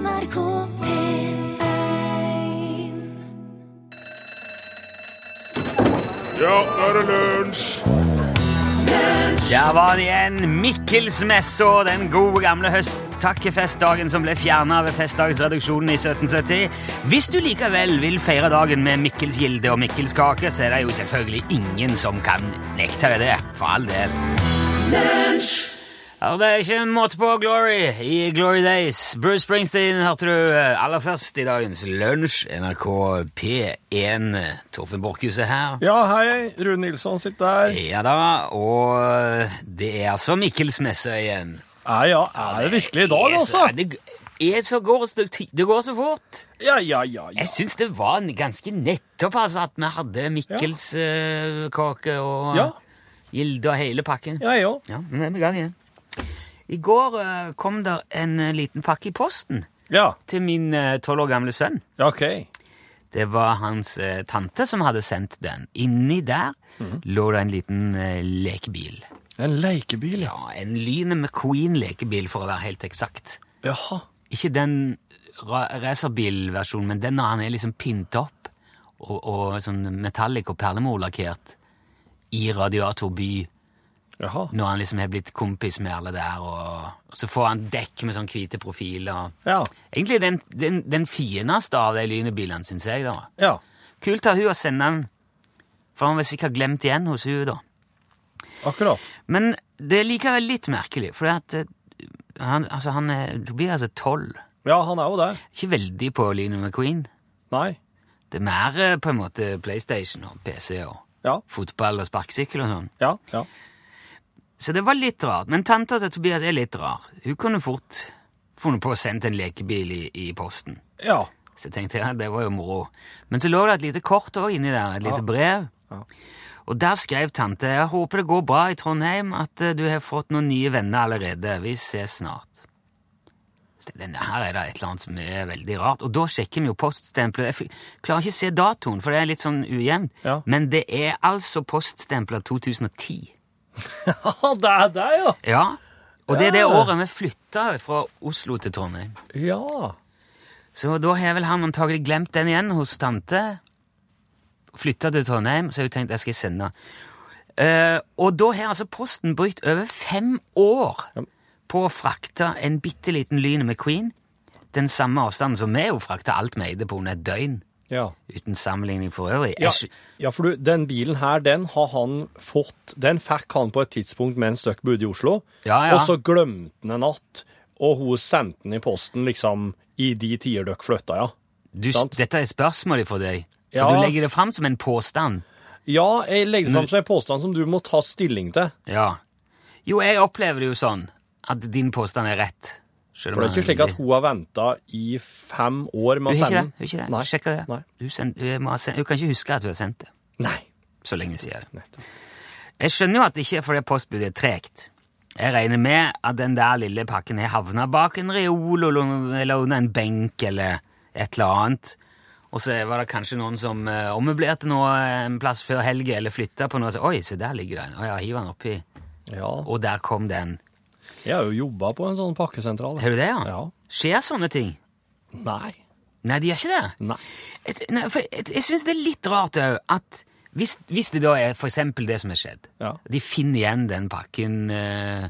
NRK P1 Ja, nå er det lunsj! Der var det igjen. Mikkelsmesse og den gode gamle høsttakkefestdagen som ble fjerna ved festdagsreduksjonen i 1770. Hvis du likevel vil feire dagen med Mikkelsgilde og Mikkelskake, så er det jo selvfølgelig ingen som kan nekte deg det. For all del. Ja, det er ikke en måte på Glory i Glory Days. Bruce Springsteen hørte du eh, aller først i dagens lunsj. NRK P1. Torfinn Borchhus er her. Ja, hei. Rune Nilsson sitter der. Ja da, og det er altså Mikkelsmesse igjen. Ja, ja, er det virkelig i dag, er altså? Det er går, det går så fort. Ja, ja, ja. ja. Jeg syns det var ganske nettopp altså, at vi hadde Mikkels-kake og Ja. Gilde og hele pakken. Ja, jeg òg. Ja, men er vi i gang igjen. I går eh, kom der en eh, liten pakke i posten Ja. til min tolv år gamle sønn. ja, ok. Det var hans eh, tante som hadde sendt den. Inni der Mhm. lå det en liten eh, lekebil. En lekebil, ja. Ja, En Lyne McQueen-lekebil, for å være helt eksakt. Jaha. Ikke den ra- racerbilversjonen, men den når han er liksom pynta opp og, og sånn metallic og perlemorlakkert i Radiator by, Jaha. når han liksom har blitt kompis med alle der, og, og så får han dekk med sånn hvite profiler. Ja. Egentlig den, den, den fineste av de lynebilene, syns jeg. da. Ja. Kult av hun å sende den, for han var sikkert glemt igjen hos hun da. Akkurat. Men det er likevel litt merkelig, for at eh, han, altså, han er, du blir altså tolv. Ja, han er jo det. Ikke veldig på Lyne McQueen. Nei. Det er mer eh, på en måte PlayStation og PC og Ja. fotball og sparkesykkel og sånn. Ja. Ja. Så det var litt rart. Men tanta til Tobias er litt rar. Hun kunne fort funnet på å sende en lekebil i, i posten. Ja. Så jeg tenkte ja, det var jo moro. Men så lå det et lite kort òg inni der, et lite brev. Ja. Og der skrev tante jeg håper det går bra i Trondheim, at eh, du har fått noen nye venner allerede. Vi ses snart. Så denne her er det et eller annet som er veldig rart. Og da sjekker vi jo poststempelet. Jeg klarer ikke å se datoen, for det er litt sånn ujevnt. Ja. Men det er altså poststempla 2010. det er det ja. Ja. Og det er det året vi flytta fra Oslo til Trondheim. Ja. Så da har vel han antagelig glemt den igjen hos tante. Flytta til Trondheim, så har hun tenkt jeg skal sende. Eh, og da har altså Posten brukt over fem år på å frakte en bitte liten med McQueen. Den samme avstanden som vi jo frakta alt vi eide på under et døgn. Ja. Uten sammenligning for øvrig. Ja, ja, for du, den bilen her, den har han fått Den fikk han på et tidspunkt mens dere bodde i Oslo, Ja, ja. og så glemte han en natt, og hun sendte den i posten liksom i de tider dere flytta, ja. du, dette er spørsmålet for deg. For du legger det fram som en påstand. Ja, jeg legger det fram som en påstand som du må ta stilling til. Ja. Jo, jeg opplever det jo sånn at din påstand er rett. For det er ikke slik at hun har venta i fem år med å Hun er ikke sende det. den. Hun er ikke det. Nei. Sjekk det. Hun, send, hun, må ha hun kan ikke huske at hun har sendt det. Nei. Så lenge siden. Nettopp. Jeg skjønner jo at det ikke er fordi postbudet er tregt. Jeg regner med at den der lille pakken har havna bak en reol eller under en benk eller et eller annet. Og så var det kanskje noen som uh, ommøblerte noe en plass før helga eller flytta på noe. og Så, Oi, se der ligger den. Å ja, hiv den oppi. Ja. Og der kom den. Jeg har jo jobba på en sånn pakkesentral. Har du det, ja? Ja. Skjer sånne ting? Nei. Nei, de gjør ikke det. Nei. Jeg, nei, for jeg, jeg syns det er litt rart òg at hvis, hvis det da er eksempel det som har skjedd Ja. De finner igjen den pakken eh,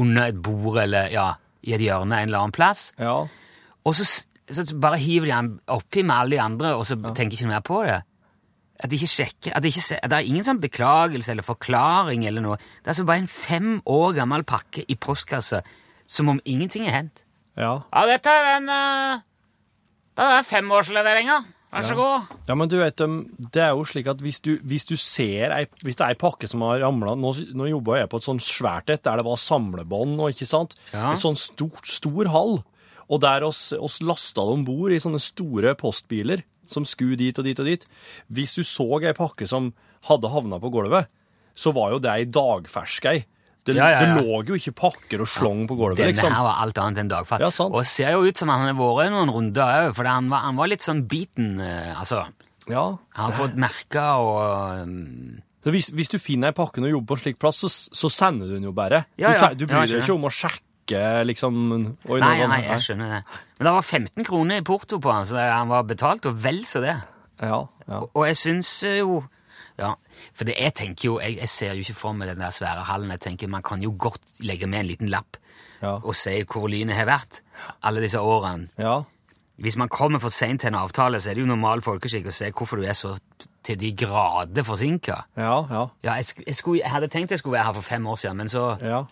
under et bord eller ja, i et hjørne en eller annen plass, Ja. og så, så bare hiver de den oppi med alle de andre, og så tenker ikke mer på det. At de ikke sjekker at de ikke, Det er ingen sånn beklagelse eller forklaring eller noe. Det er altså bare en fem år gammel pakke i postkassa som om ingenting er hendt. Ja. Ja, dette er den uh, Det er den femårsleveringa. Vær så god. Ja, men du vet, um, det er jo slik at hvis du, hvis du ser ei, hvis det er ei pakke som har ramla Nå, nå jobba jeg på et sånn svært et der det var samlebånd og ikke sant? Ja. Et sånn stort, stor hall. Og der oss, oss lasta det om bord i sånne store postbiler som skulle dit og dit og dit. Hvis du så ei pakke som hadde havna på gulvet, så var jo det ei dagfersk ei. Det, Ja, ja, ja. det lå jo ikke pakker og slong på gulvet, Denne liksom. her var alt annet enn dagfersk. Ja, sant. Og ser jo ut som han har vært noen runder òg, for han var, han var litt sånn biten. eh, altså, Ja. han har fått merker og um, Så hvis, hvis du finner ei pakke og jobber på en slik plass, så, så sender du den jo bare. Du, du bryr deg ikke om å sjekke ikke liksom Oi, Nei, nei, jeg skjønner det. Men det var 15 kroner i porto på han, så han var betalt, og vel så det. Ja, ja. Og jeg syns jo Ja, for det, jeg tenker jo jeg, jeg ser jo ikke for meg den der svære hallen. Jeg tenker Man kan jo godt legge med en liten lapp Ja. og si hvor lynet har vært alle disse årene. ja. Hvis man kommer for seint til en avtale, så er det jo normal folkeskikk å se hvorfor du er så til de grader forsinka. Ja, ja. Ja, jeg, jeg, skulle, jeg hadde tenkt jeg skulle være her for fem år siden, men så, ja.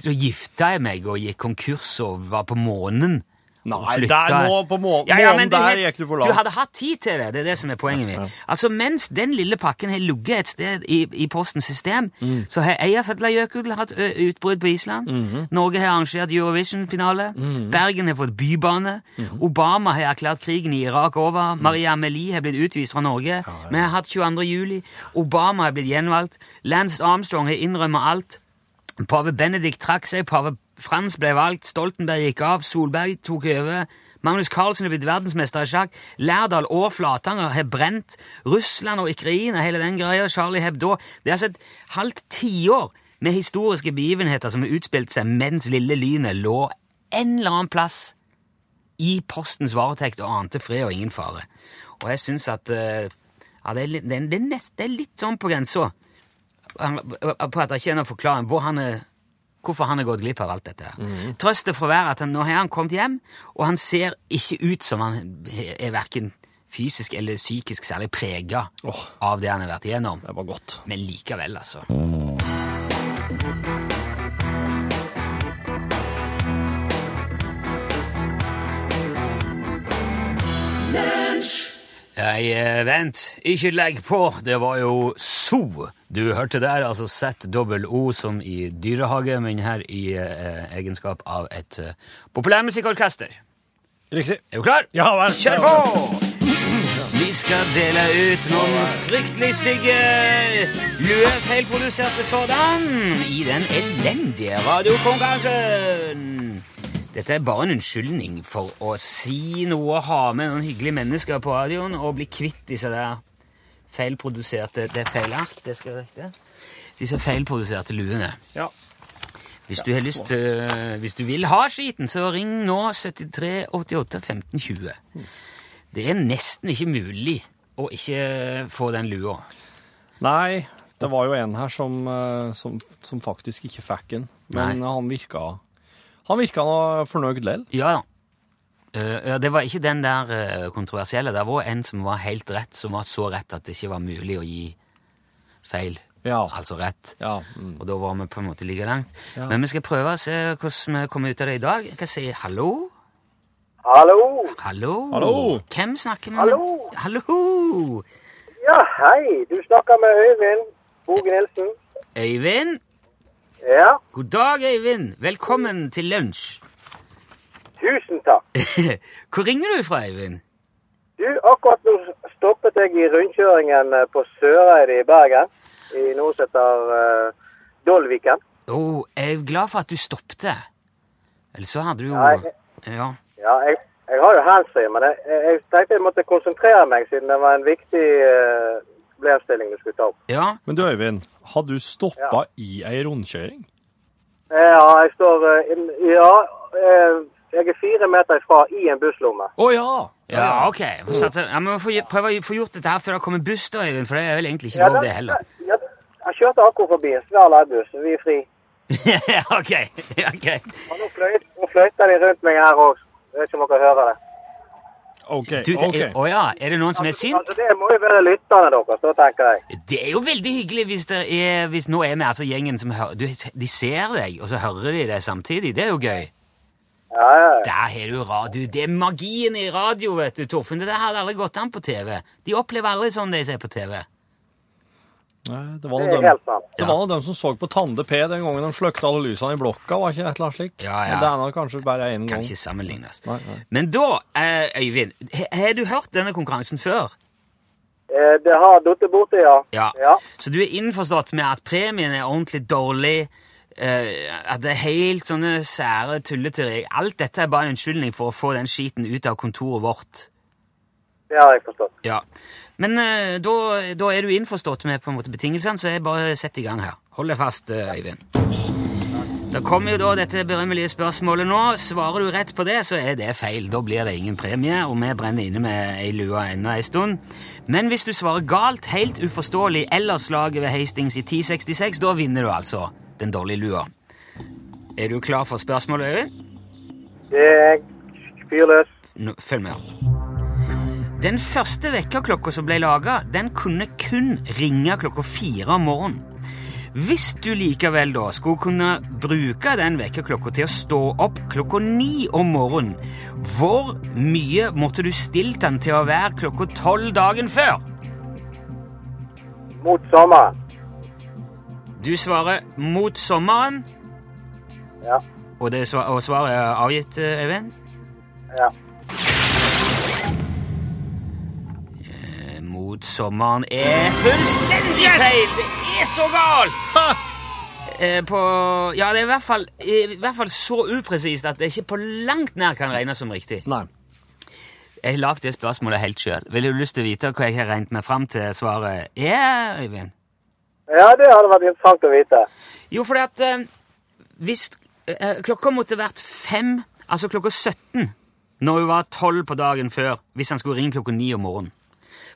Så gifta jeg meg og gikk konkurs og var på månen. Nei, der nå på må Ja, ja, månen, der gikk du for Du hadde hatt tid til det, det er det som er poenget mitt. Altså, Mens den lille pakken har ligget et sted i, i Postens system, Mm. så har Eyjafjallajökull hatt utbrudd på Island. Mhm. Norge har arrangert Eurovision-finale. Bergen har fått bybane. -hmm. Obama har erklært krigen i Irak over. Maria Amelie har blitt utvist fra Norge. Vi har hatt 22. juli. Obama har blitt gjenvalgt. Lance Armstrong har innrømmet alt. Pave Benedikt trakk seg, pave Frans ble valgt, Stoltenberg gikk av, Solberg tok over. Magnus Carlsen er blitt verdensmester i sjakk. Lærdal og Flatanger har brent. Russland og Ukraina, hele den greia. Charlie Hebdo. Det er altså et halvt tiår med historiske begivenheter som har utspilt seg mens lille lynet lå en eller annen plass i postens varetekt og ante fred og ingen fare. Og jeg syns at eh, ja, det, er litt, det, er nest, det er litt sånn på grensa på at det ikke er noen forklaring hvor han er, hvorfor han har gått glipp av alt dette. her. Trøsten får være at han, nå har han kommet hjem, og han ser ikke ut som han er verken fysisk eller psykisk særlig prega oh. av det han har vært igjennom. Det var godt. Men likevel, altså. Nei, eh, vent, ikke legg på. Det var jo so. Du hørte der, altså Z-O som i dyrehage, men her i eh, egenskap av et eh, populærmusikkorkester. Riktig. Er du klar? Ja vel. Kjør på! Vi skal dele ut noen fryktelig stygge løvfeilproduserte sådan, i den elendige radiokonkurransen. Dette er bare en unnskyldning for å si noe, ha med noen hyggelige mennesker på radioen og bli kvitt disse der feilproduserte Det er feil ark, det skal rekke. Disse feilproduserte luene. Ja. Hvis du har lyst til, hvis du vil ha skiten, så ring nå 73 88 15 20. Det er nesten ikke mulig å ikke få den lua. Nei, det var jo en her som, eh, som, som faktisk ikke fikk den, men Nei. han virka Han virka fornøyd lell. Ja, ja. Uh, ja, det var ikke den der eh, kontroversielle. Det var en som var helt rett, som var så rett at det ikke var mulig å gi feil. Ja. Altså rett. Ja. Mm. Og da var vi på en måte like langt. Ja. Men vi skal prøve å se hvordan vi kommer ut av det i dag. Jeg kan si hallo. Hallo. Hallo. Hallo. Hvem snakker vi Hallo. med? Hallo. Ja, hei. Du snakker med Øyvind Bogen Nilsen. Øyvind. Ja, God dag, Øyvind. Velkommen til lunsj. tusen takk. Hvor ringer du fra, Øyvind? Du, akkurat nå stoppet jeg i rundkjøringen eh, på Søreide i Bergen, i noe som heter uh, Dolviken. Oh, jeg er glad for at du stoppet. Eller så hadde du jo Nei. Ja. Ja, jeg, jeg har jo handsfree, men jeg jeg tenkte jeg måtte konsentrere meg, siden det var en viktig uh, problemstilling du skulle ta opp. ja. Men du, Øyvind, har du stoppa i ei rundkjøring? Ja, jeg står eh, Ja, eh, jeg er fire meter ifra i en busslomme. Å ja! Ja, ok. Vi Ja, men vi får prøve å få gjort dette her før det kommer buss, da, Øyvind, for det er vel egentlig ikke Ja, lov, det heller. Ja, jeg kjørte akkurat forbi en svær leddbuss. Vi er fri. ok. Ja, greit. Og nå fløyter de rundt meg her òg. Jeg vet ikke om dere hører det. OK. Du, ok. Å ja, er det noen som er sint? Altså, Det må jo være lytterne deres, da tenker jeg. Det er jo veldig hyggelig hvis, det er, hvis nå er vi altså gjengen som hører du, De ser deg, og så hører de det samtidig. Det er jo gøy. Ja, ja, ja. Der har du radio. Det er magien i radio, vet du, Torfinn. Det der hadde aldri gått an på TV. De opplever aldri sånn de ser på TV. Nei, det var Det nå er dem, helt sant. det var nå dem som så på Tande P den gangen de sløkte alle lysene i blokka, var ikke et eller annet slikt? Ja, ja. Men Det er nå kanskje bare én Kan gang. ikke sammenlignes. Nei, nei. Men da, eh, Øyvind, har du hørt denne konkurransen før? Eh, Det har datt borti, ja. Ja. ja. Så du er innforstått med at premien er ordentlig dårlig, eh, at det er helt sånne sære tulleteorier. Alt dette er bare en unnskyldning for å få den skiten ut av kontoret vårt. Det har jeg forstått. Ja. Men eh, da, da er du innforstått med på en måte betingelsene, så jeg bare setter i gang her. Hold deg fast, eh, Øyvind. Da kommer jo da dette berømmelige spørsmålet nå. Svarer du rett på det, så er det feil. Da blir det ingen premie, og vi brenner inne med ei lue ennå ei stund. Men hvis du svarer galt, helt uforståelig, eller slaget ved Hastings i 1066, da vinner du altså den dårlige lua. Er du klar for spørsmålet, Øyvind? Det er fyrløs. Nå, følg med. Den første vekkerklokka som ble laga, den kunne kun ringe klokka fire om morgenen. Hvis du likevel da skulle kunne bruke den vekkerklokka til å stå opp klokka ni om morgenen, hvor mye måtte du stilt den til å være klokka tolv dagen før? Mot sommeren. Du svarer mot sommeren, Ja. og, det og svaret er avgitt? Øyvind? Ja. Eh, er fullstendig feil! Det er så galt! Eh, på, ja, det er i hvert, fall, i hvert fall så upresist at det ikke på langt nær kan regnes som riktig. Nei. Jeg har lagd det spørsmålet helt sjøl. Vil du lyst til å vite hva jeg har regnet meg fram til svaret er, Øyvind? ja, det hadde vært interessant å vite. Jo, fordi at eh, hvis eh, klokka måtte vært fem, altså klokka 17, når hun var tolv på dagen før, hvis han skulle ringe klokka ni om morgenen.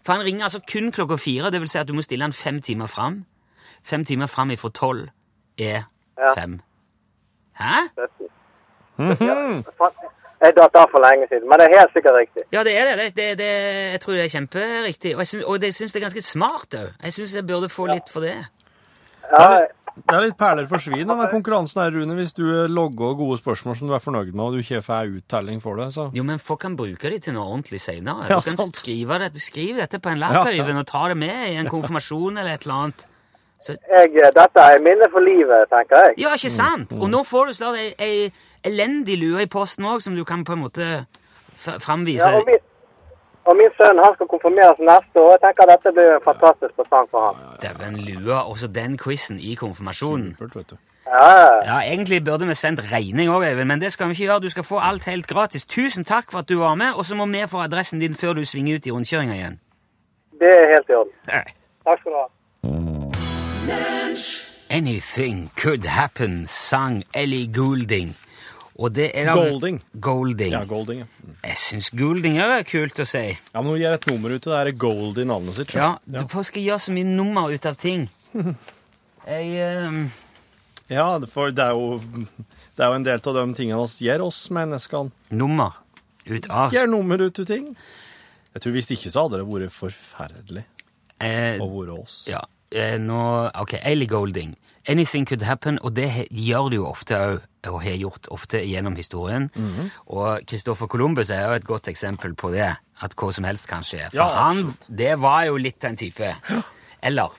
For han ringer altså kun klokka fire, det vil si at du må stille han fem timer fram. Fem timer fram ifra tolv er Ja. fem. Hæ? 17. Faen, Jeg datt av for lenge siden, men det er helt sikkert riktig. Ja, det er det. det, det, det jeg tror det er kjemperiktig. Og jeg syns, og det syns det er ganske smart òg. Jeg syns jeg burde få litt for det. Ja, Det er litt perler for svin, denne konkurransen her, Rune, hvis du logger gode spørsmål som du er fornøyd med, og du ikke får uttelling for det. så... Jo, men folk kan bruke det til noe ordentlig senere. Ja, du kan sant. skrive det, du skriver dette på en Ja, lapp, ja. Øyvind, og ta det med i en konfirmasjon eller et eller annet. jeg, dette er minne for livet, tenker jeg. Ja, ikke sant? Og nå får du snart ei, ei elendig lue i posten òg, som du kan på en måte framvise. Ja, og, min, og min sønn han skal konfirmeres neste år. Jeg tenker dette blir en fantastisk presang for ham. Dæven lua, også den quizen i konfirmasjonen. Supert, vet du. Ja, ja. Egentlig burde vi sendt regning òg, Øyvind, men det skal vi ikke gjøre. Du skal få alt helt gratis. Tusen takk for at du var med, og så må vi få adressen din før du svinger ut i rundkjøringa igjen. det er helt i orden. Takk skal du ha. Anything could happen, sang Ellie Goulding. Og det er da Golding. Golding. Ja, Golding, ja. Jeg syns Golding òg er kult å si. Ja, men hun gir et nummer ut av det er Gold i navnet sitt. Ja, ja, Folk skal gjøre så mye nummer ut av ting. Jeg um... ja for det er, jo, det er jo en del av de tingene vi gjør, oss menneskene. Nummer ut av Gjør nummer ut av ting. Jeg tror Hvis ikke så hadde det vært forferdelig eh, å være oss. Ja, eh, nå Ok, Ellie Golding. Anything could happen, og det gjør det jo ofte òg, og har gjort ofte gjennom historien. Mhm. Og Christoffer Columbus er jo et godt eksempel på det, at hva som helst kan skje. For Ja, han, det var jo litt en type Eller,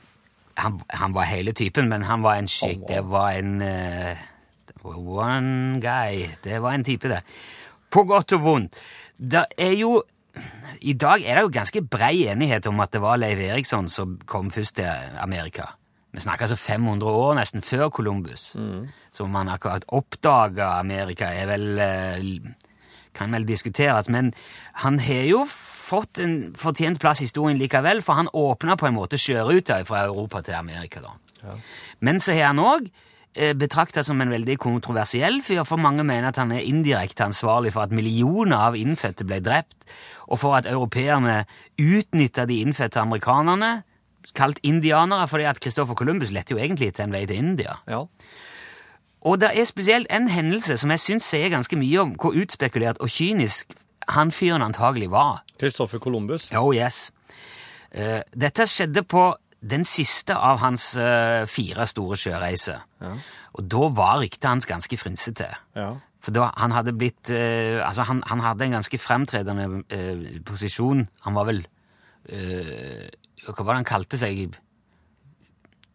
han, han var hele typen, men han var en skikk. Det var en uh, One guy. Det var en type, det. På godt og vondt. Det er jo I dag er det jo ganske brei enighet om at det var Leiv Eriksson som kom først til Amerika. Vi snakker altså 500 år nesten før Columbus. mm. som man akkurat oppdaga Amerika, er vel eh, kan vel diskuteres, men han har jo fått en fortjent plass i historien likevel, for han åpna på en måte sjøruta fra Europa til Amerika. da. Men så har han òg eh, betrakta som en veldig kontroversiell fyr, for mange mener at han er indirekte ansvarlig for at millioner av innfødte ble drept, og for at europeerne utnytta de innfødte amerikanerne, kalt indianere, fordi at Christopher Columbus lette jo egentlig etter en vei til India. Ja. Og det er spesielt en hendelse som jeg syns sier ganske mye om hvor utspekulert og kynisk han fyren antagelig var. Kristoffer Columbus. Oh yes. Uh, dette skjedde på den siste av hans uh, fire store sjøreiser. Og da var ryktet hans ganske frynsete. Ja. For da han hadde blitt uh, Altså, han, han hadde en ganske fremtredende posisjon. Han var vel Hva var det han kalte seg?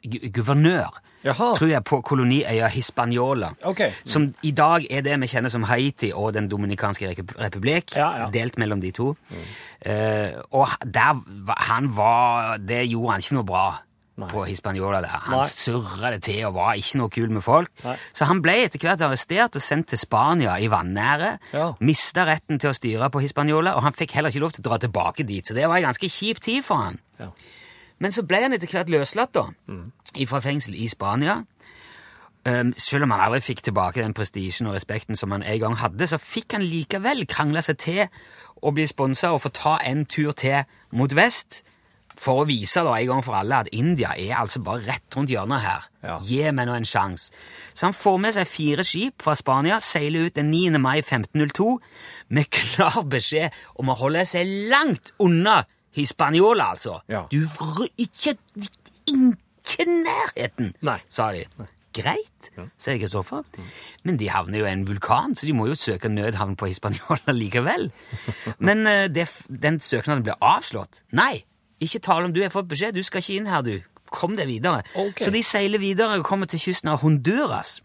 Gu- Guvernør, Jaha. tror jeg, på koloniøya Hispaniola. Okay. Som i dag er det vi kjenner som Haiti og Den dominikanske republikk. Ja, ja. Delt mellom de to. Eh, og der, han var Det gjorde han ikke noe bra på Hispaniola. der. Han Nei. surra det til og var ikke noe kul med folk. Nei. Så han ble etter hvert arrestert og sendt til Spania i vannære. Ja. Mista retten til å styre på Hispaniola, og han fikk heller ikke lov til å dra tilbake dit. Så det var en ganske kjip tid for han. Ja. Men så ble han etter hvert løslatt da, fra fengsel i Spania. Um, selv om han aldri fikk tilbake den prestisjen og respekten som han en gang hadde, så fikk han likevel krangla seg til å bli sponsa og få ta en tur til mot vest for å vise da en gang for alle at India er altså bare rett rundt hjørnet her. Ja. Gi meg nå en sjanse. Så han får med seg fire skip fra Spania, seiler ut den 9. mai 1502 med klar beskjed om å holde seg langt unna Hispaniola, altså. Ja. Du vr- ikke Ikke nærheten, Nei. sa de. Greit, sier Kristoffer. Men de havner jo i en vulkan, så de må jo søke nødhavn på Hispaniola likevel. Men uh, det, den søknaden ble avslått. Nei, ikke tale om du har fått beskjed. Du skal ikke inn her, du. Kom deg videre. Okay. Så de seiler videre og kommer til kysten av Honduras.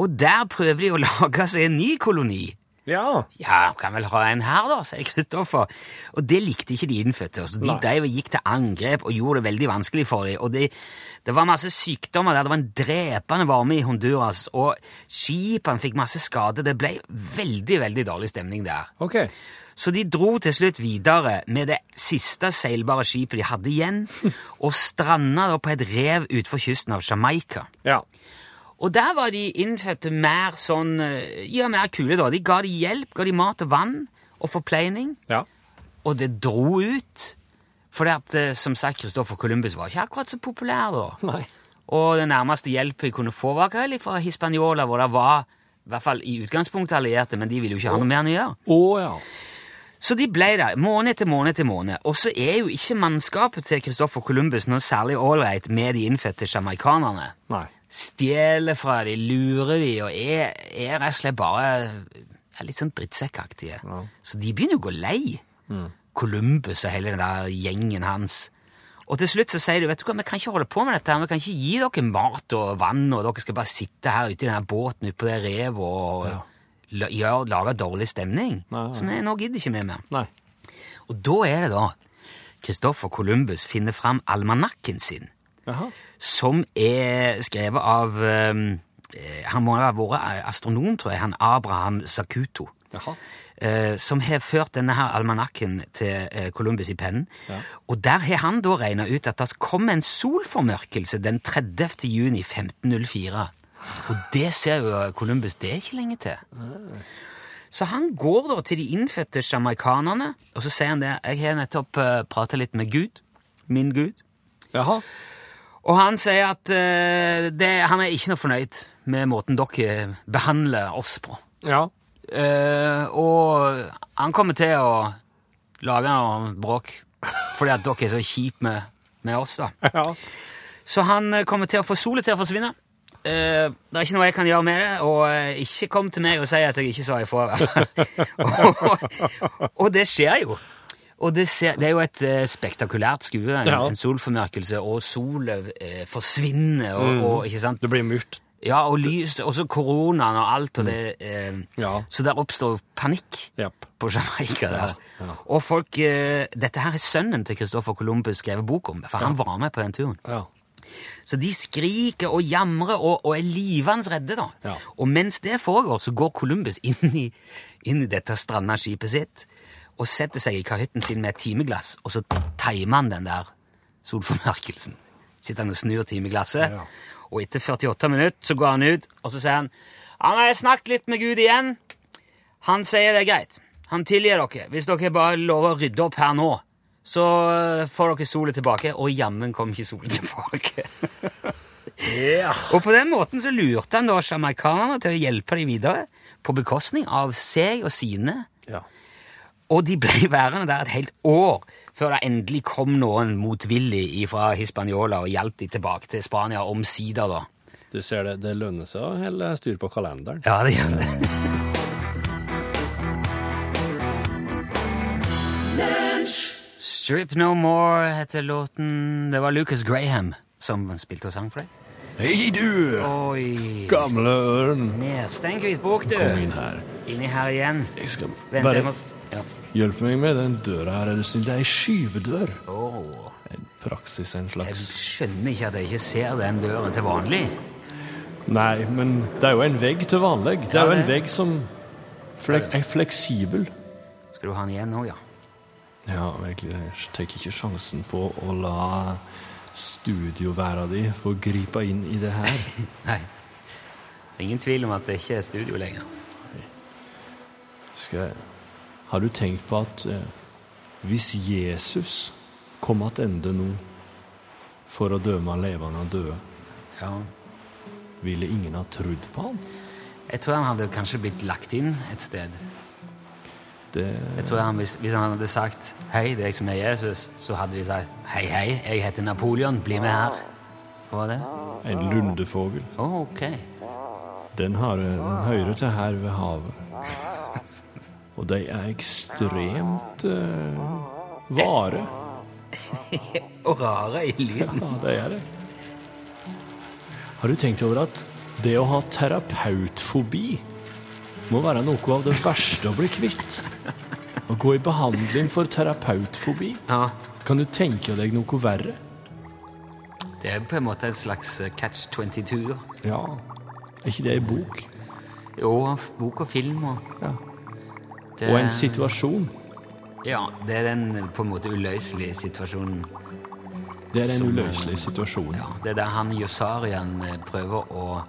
Og der prøver de å lage seg en ny koloni. Ja. Ja, kan vel ha en her, da, sier Kristoffer. Og det likte ikke de innfødte. Så de og gikk til angrep og gjorde det veldig vanskelig for dem. Og de, det var masse sykdommer der. Det var en drepende varme i Honduras, og skipene fikk masse skade. Det ble veldig, veldig dårlig stemning der. Ok. Så de dro til slutt videre med det siste seilbare skipet de hadde igjen, og stranda da på et rev utenfor kysten av Jamaica. Ja. Og der var de innfødte mer sånn eh, Ja, mer kule, da. De ga de hjelp, ga de mat og vann og forpleining. Ja. Og det dro ut. For at, eh, som sagt, Christopher Columbus var ikke akkurat så populær da. Nei. Og den nærmeste hjelpen jeg kunne få, var hva, fra Hispaniola, hvor det var i hvert fall i utgangspunktet allierte, men de ville jo ikke ha noe mer enn å gjøre. Oh, ja. Så de ble der, måned etter måned etter måned. Og så er jo ikke mannskapet til Christoffer Columbus noe særlig ålreit med de innfødte sjamaikanerne. Stjeler fra de, lurer de, og er, er rett og slett bare er litt sånn drittsekkaktige. Så de begynner jo å gå lei. Columbus og hele den der gjengen hans. Og til slutt så sier de vet du hva, vi kan ikke holde på med dette, her, vi kan ikke gi dere mat og vann, og dere skal bare sitte her ute i denne båten ute på det revet og la, gjøre- lager dårlig stemning. Nei, nei. Så vi, nå gidder ikke vi mer. Nei. Og da er det da Kristoffer Columbus finner fram almanakken sin Aha. som er skrevet av um, Han må ha vært astronom, tror jeg, han Abraham Sakuto. Jaha. eh, som har ført denne her almanakken til eh, Columbus i pennen. Og der har han da regna ut at det kom en solformørkelse den 30. juni 1504. Og det ser jo Columbus det er ikke lenge til. Så han går da til de innfødte sjamaikanerne, og så sier han det. Jeg har nettopp uh, prata litt med Gud. Min Gud. Jaha. Og han sier at uh, det, han er ikke noe fornøyd med måten dere behandler oss på. Ja. Uh, og han kommer til å lage noe bråk fordi at dere er så kjipe med, med oss, da. Ja. Så han eh, kommer til å få solet til å forsvinne. Eh, det er ikke noe jeg kan gjøre med det, og uh, ikke kom til meg og si at jeg ikke sa ifra. og, og det skjer jo. Og det, ser, det er jo et uh, spektakulært skue. En, Ja. en solformørkelse, og sola eh, forsvinner, og, og ikke sant? Det blir mørkt. Ja, og lys, og så koronaen og alt, og det Ja. Så der oppstår panikk yep. på Jamaica der. ja. Og folk Dette her er sønnen til Christopher Columbus skrevet bok om, for han var med på den turen. Ja. Så de skriker og jamrer og, og er livende redde, da. Ja. Og mens det foregår, så går Columbus inn i, inn i dette stranda skipet sitt og setter seg i kahytten sin med et timeglass, og så timer han den der solformørkelsen. Sitter han og snur timeglasset, Ja. og etter 48 minutter så går han ut, og så sier han Han har snakket litt med Gud igjen. Han sier det er greit. Han tilgir dere hvis dere bare lover å rydde opp her nå. Så øh, får dere solen tilbake. Og jammen kom ikke solen tilbake. yeah. Og på den måten så lurte han da sjamaikanerne til å hjelpe dem videre, på bekostning av seg og sine. ja. Og de ble værende der et helt år før det endelig kom noen motvillig fra Hispaniola og hjalp dem tilbake til Spania omsider, da. Du ser det, det lønner seg å holde styr på kalenderen. Ja, det gjør det. Strip No More heter låten. Det var Lucas Graham som spilte og sang for deg. Hei, du! Oi. Gamle ørn. Nedstengt hvitbok, du. Kom inn her. Inni her igjen. Jeg skal Vent, jeg må... Ja. Hjelp meg med den døra her. Er du snill? Det er ei skyvedør. Oh. En praksis, en slags Jeg skjønner ikke at jeg ikke ser den døren til vanlig. Nei, men det er jo en vegg til vanlig. Det er jo en vegg som flek er fleksibel. Skal du ha den igjen nå, ja? Ja, virkelig. Jeg tar ikke sjansen på å la studioværa di få gripe inn i det her. Nei. Ingen tvil om at det ikke er studio lenger. Skal jeg... Har du tenkt på at eh, hvis Jesus kom tilbake nå for å dømme levende og døde, Ja. ville ingen ha trodd på han? Jeg tror han hadde kanskje blitt lagt inn et sted. Det, Jeg tror han, hvis, hvis han hadde sagt 'Hei, det er jeg som er Jesus', så hadde de sagt 'Hei, hei, jeg heter Napoleon, bli med her'. Hva var det? en lundefogel. Oh, okay. Den, har, den hører til her ved havet. Og de er ekstremt uh, vare. Og rare i lyden. Ja, det er det. Har du tenkt over at det å ha terapeutfobi må være noe av det verste å bli kvitt? Å gå i behandling for terapeutfobi? Ja. Kan du tenke deg noe verre? Det er på en måte et slags eh, catch 22. da. Ja. Er ikke det ei bok? Jo, bok og film og Ja. det, Og en situasjon. Ja, det er den eh, på en måte uløselige situasjonen. Det er den Som, situasjonen situasjon. Ja, det er der han Josarian eh, prøver å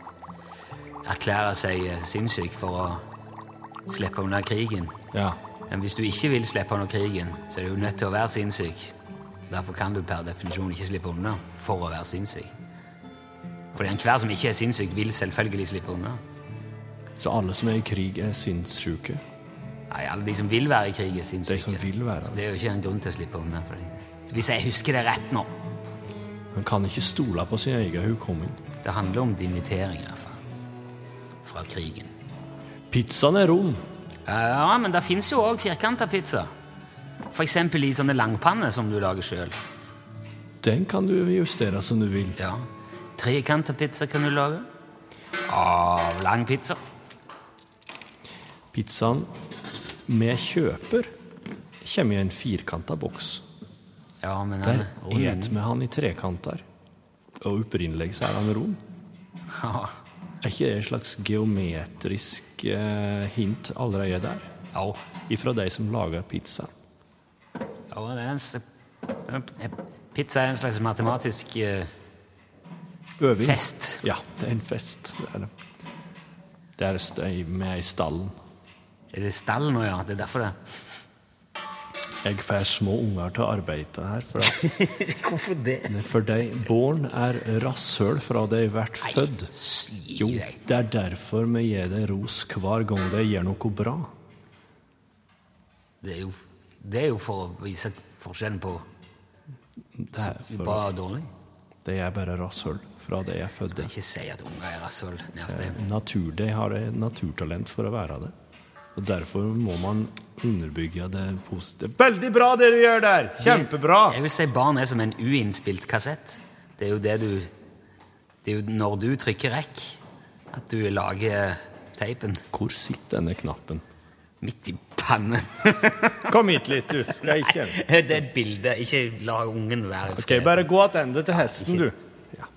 erklære seg eh, sinnssyk for å slippe unna krigen. Ja. Men hvis du ikke vil slippe unna krigen, så er du nødt til å være sinnssyk. Derfor kan du per definisjon ikke slippe unna for å være sinnssyk. Fordi enhver som ikke er sinnssyk, vil selvfølgelig slippe unna. Så alle som er i krig, er sinnssyke? Nei, alle de som vil være i krig, er sinnssyke. De som vil være det. Er jo ikke en grunn til å slippe unna. Hvis jeg husker det rett nå. Man kan ikke stole på sin egen hukomming. Det handler om dimittering, iallfall. Fra krigen. Pizzaen er rund. Ja, men det fins jo òg firkanta pizza. Eksempel i sånne langpanner som du lager sjøl. Den kan du justere som du vil. Ja. Trekanta pizza kan du lage. Av lang pizza. Pizzaen vi kjøper, kommer i en firkanta boks. Ja, men Der den er vi han i trekanter. Og opprinnelig så er han rund. Ja. Er ikke det et slags geometrisk eh, hint allerede der? Ja. Ifra de som lager pizza. ja det er en, pizza er en slags matematisk eh, Øving. fest. Ja, det er en fest. Det er det. Det er med i stallen. Er det stallen nå, ja? Det er derfor det. Jeg får små unger til å arbeide her. For, at, Hvorfor det? for de barn er rasshøl fra de blir født. Jo, det er derfor vi gir dem ros hver gang de gjør noe bra. Det er, jo, det er jo for å vise forskjellen på Det er for, bra og dårlig. de er bare rasshøl fra de er fødte. Ikke si at unger er rasshøl. Eh, Natur, de har et naturtalent for å være det. Og derfor må man underbygge det positive. Veldig bra det du gjør der! Kjempebra! Jeg vil si barn er som en uinnspilt kassett. Det er jo det du Det er jo når du trykker rekk, at du lager teipen Hvor sitter denne knappen? midt i pannen. Kom hit litt, du. Det er, ikke... Nei, det er et bilde. Ikke la ungen være i fred. bare gå tilbake til hesten, du. Ja.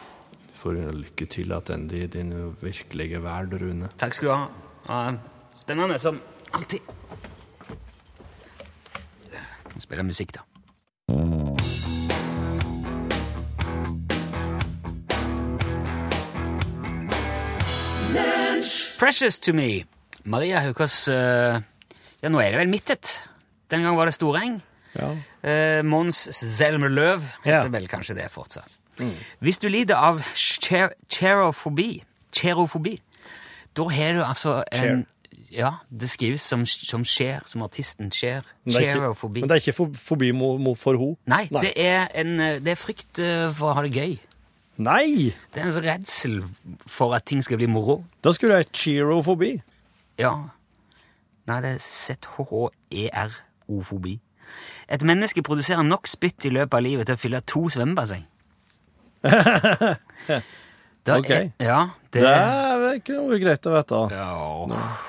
Du får lykke til tilbake i din virkelige verd, Rune. Takk skal du ha. Ja, spennende som alltid. Nå spiller musikk, da. Precious to me. Maria Haukås uh, Ja, nå er det vel mittet. Den gang var det Storeng. Ja. Uh, Mons Zelmerløv heter Ja. vel kanskje det fortsatt. Hvis du lider av cher- cherofobi, cherofobi, da har du altså en Ja, det skrives som, som skjer, som artisten skjer. Cherofobi. men det er ikke for, forbi mo, mo, for ho? Nei, det er, en, eh, det er frykt eh, for å ha det gøy. Nei! Det er en sånn redsel for at ting skal bli moro. Da skulle det være cheerofobi. Ja. Nei, det er Z-H-E-R-O-fobi. Et menneske produserer nok spytt i løpet av livet til å fylle to svømmebasseng. Da Ok. er- ja, det, Det er ikke noe greit å vite. ja,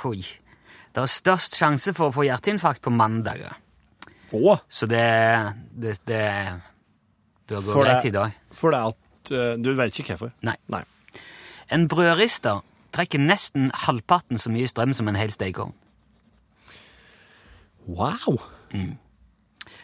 oi. Det er størst sjanse for å få hjerteinfarkt på mandager. Å, Så det, det, det bør gå For greit i dag. for det at eh, Du vet ikke hvorfor? Nei. Nei. En brødrister trekker nesten halvparten så mye strøm som en hel stekeovn. Wow!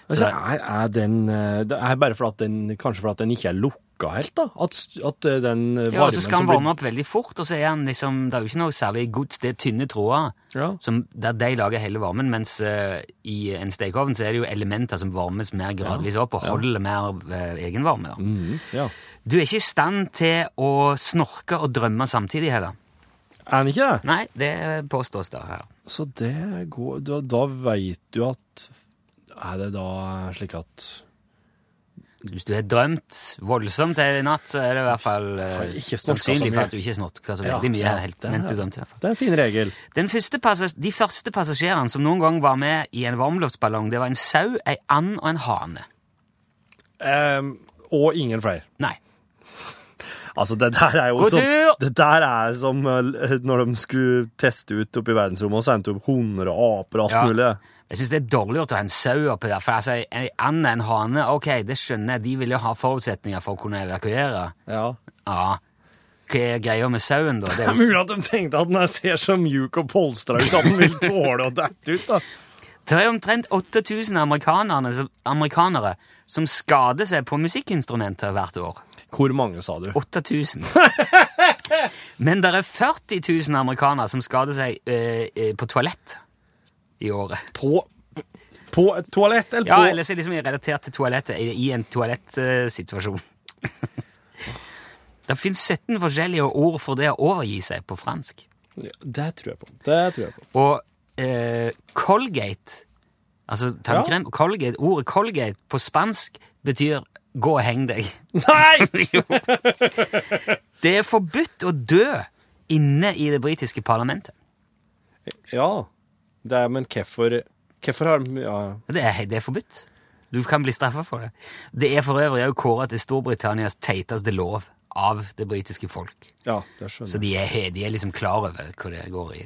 Altså, er, er den eh, Det er bare for at den Kanskje fordi den ikke er lukka helt, da? At, at eh, den varmen Ja, og så skal han varme opp veldig fort, og så er han liksom Det er jo ikke noe særlig gods, det er tynne tråder Ja. som, der de lager hele varmen, mens uh, i en stekeovn så er det jo elementer som varmes mer gradvis opp og holder mer uh, egenvarme. da. Mm, ja. Du er ikke i stand til å snorke og drømme samtidig heller. Er den ikke det? Nei, det påstås da her. Så det går Da, da veit du at Er det da slik at Hvis du har drømt voldsomt i natt, så er det i hvert fall Har så sannsynlig for at du ikke snorker så Ja, veldig mye. ja, helt, mens du drømte i hvert fall. Det er en fin regel. De første passasjerene som noen gang var med i en varmluftsballong, det var en sau, ei and og en hane. Um, og ingen flere. Nei. Altså, det der er jo som! Det der er som eh, når de skulle teste ut oppe i verdensrommet og sendte opp hunder og aper og alt Ja. mulig. Jeg syns det er dårlig å ta en sau oppi der. For altså, en and og en hane, ok, det skjønner jeg, de vil jo ha forutsetninger for å kunne evakuere. Ja. Ja. Hva er greia med sauen, da? Det er mulig at de tenkte at den ser så mjuk og polstra ut at den vil tåle å dette ut, da. Det er omtrent 8000 amerikanere, som- amerikanere som skader seg på musikkinstrumenter hvert år. Hvor mange, sa du? 8000. Men det er 40 000 amerikanere som skader seg eh, eh, på toalett i året. På, på et toalett, eller Ja, på eller så er det liksom relatert til toalettet, i, en toalettsituasjon. det finnes 17 forskjellige ord for det å overgi seg på fransk. Ja, Det tror jeg på. Det tror jeg på. Og eh, Colgate, altså tannkrem, Colgate, ordet Colgate på spansk betyr gå og heng deg. Nei! Det er forbudt å dø inne i det britiske parlamentet. Ja. Det er, men hvorfor Hvorfor har de ja. Det er, det er forbudt. Du kan bli straffa for det. Det er for øvrig òg kåra til Storbritannias teiteste lov av det britiske folk. ja, det skjønner Så jeg. de er, de er liksom klar over hva det går i.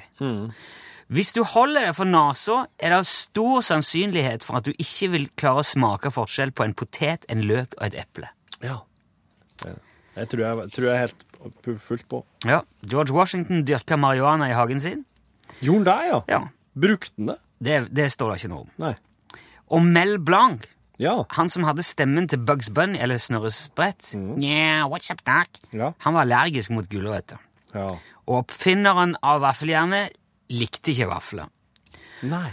Hvis du holder deg for nesa, er det stor sannsynlighet for at du ikke vil klare å smake forskjell på en potet, en løk og et eple. Ja. Det, jeg tror jeg, tror jeg er helt fullt på. Ja, George Washington dyrka marihuana i hagen sin. Gjorde han det, ja? Ja, Brukte han det? Det, det står det ikke noe om. Nei. Og Mel Blanc, Ja. han som hadde stemmen til Bugs Bunny eller Snurre Sprett yeah, what's up, doc? Ja. Han var allergisk mot gulrøtter. ja. Og oppfinneren av vaffeljernet likte ikke vafler. Nei.